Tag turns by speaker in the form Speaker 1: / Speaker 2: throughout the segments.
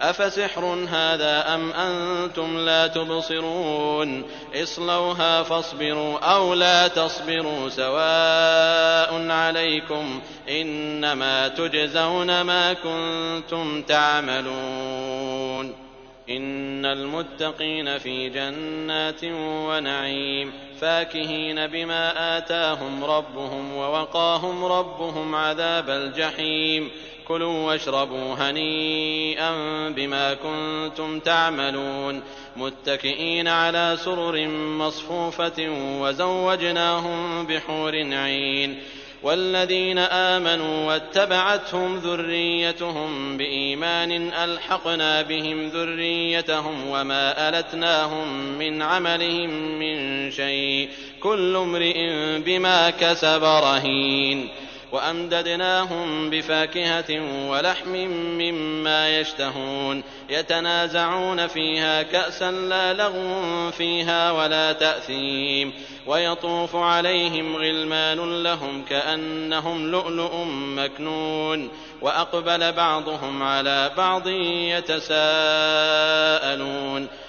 Speaker 1: أفسحر هذا أم أنتم لا تبصرون اصلوها فاصبروا أو لا تصبروا سواء عليكم إنما تجزون ما كنتم تعملون إن المتقين في جنات ونعيم فاكهين بما آتاهم ربهم ووقاهم ربهم عذاب الجحيم كلوا واشربوا هنيئا بما كنتم تعملون متكئين على سرر مصفوفة وزوجناهم بحور عين. والذين آمنوا واتبعتهم ذريتهم بإيمان ألحقنا بهم ذريتهم وما ألتناهم من عملهم من شيء كل امرئ بما كسب رهين. وأمددناهم بفاكهة ولحم مما يشتهون. يتنازعون فيها كأسا لا لغو فيها ولا تأثيم. ويطوف عليهم غلمان لهم كأنهم لؤلؤ مكنون. وأقبل بعضهم على بعض يتساءلون.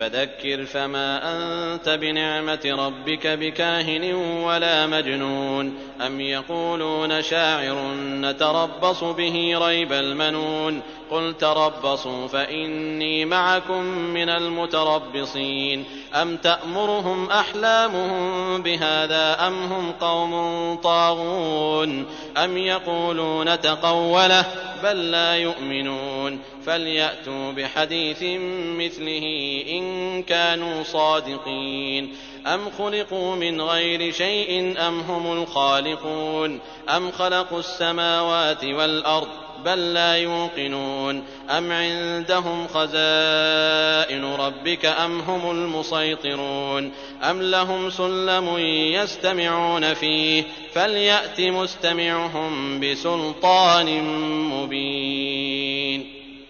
Speaker 1: فذكر فما أنت بنعمة ربك بكاهن ولا مجنون أم يقولون شاعر نتربص به ريب المنون قل تربصوا فإني معكم من المتربصين أم تأمرهم أحلامهم بهذا أم هم قوم طاغون أم يقولون تقوله بل لا يؤمنون. فليأتوا بحديث مثله إن كانوا صادقين. أم خلقوا من غير شيء أم هم الخالقون؟ أم خلقوا السماوات والأرض بل لا يوقنون. أم عندهم خزائن ربك أم هم المسيطرون؟ أم لهم سلم يستمعون فيه؟ فليأت مستمعهم بسلطان مبين.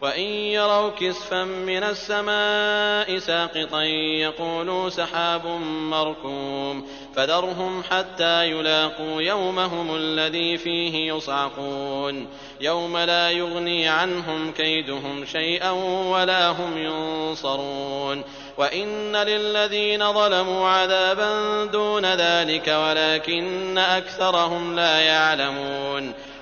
Speaker 1: وإن يروا كسفا من السماء ساقطا يقولوا سحاب مركوم فذرهم حتى يلاقوا يومهم الذي فيه يصعقون يوم لا يغني عنهم كيدهم شيئا ولا هم ينصرون وإن للذين ظلموا عذابا دون ذلك ولكن أكثرهم لا يعلمون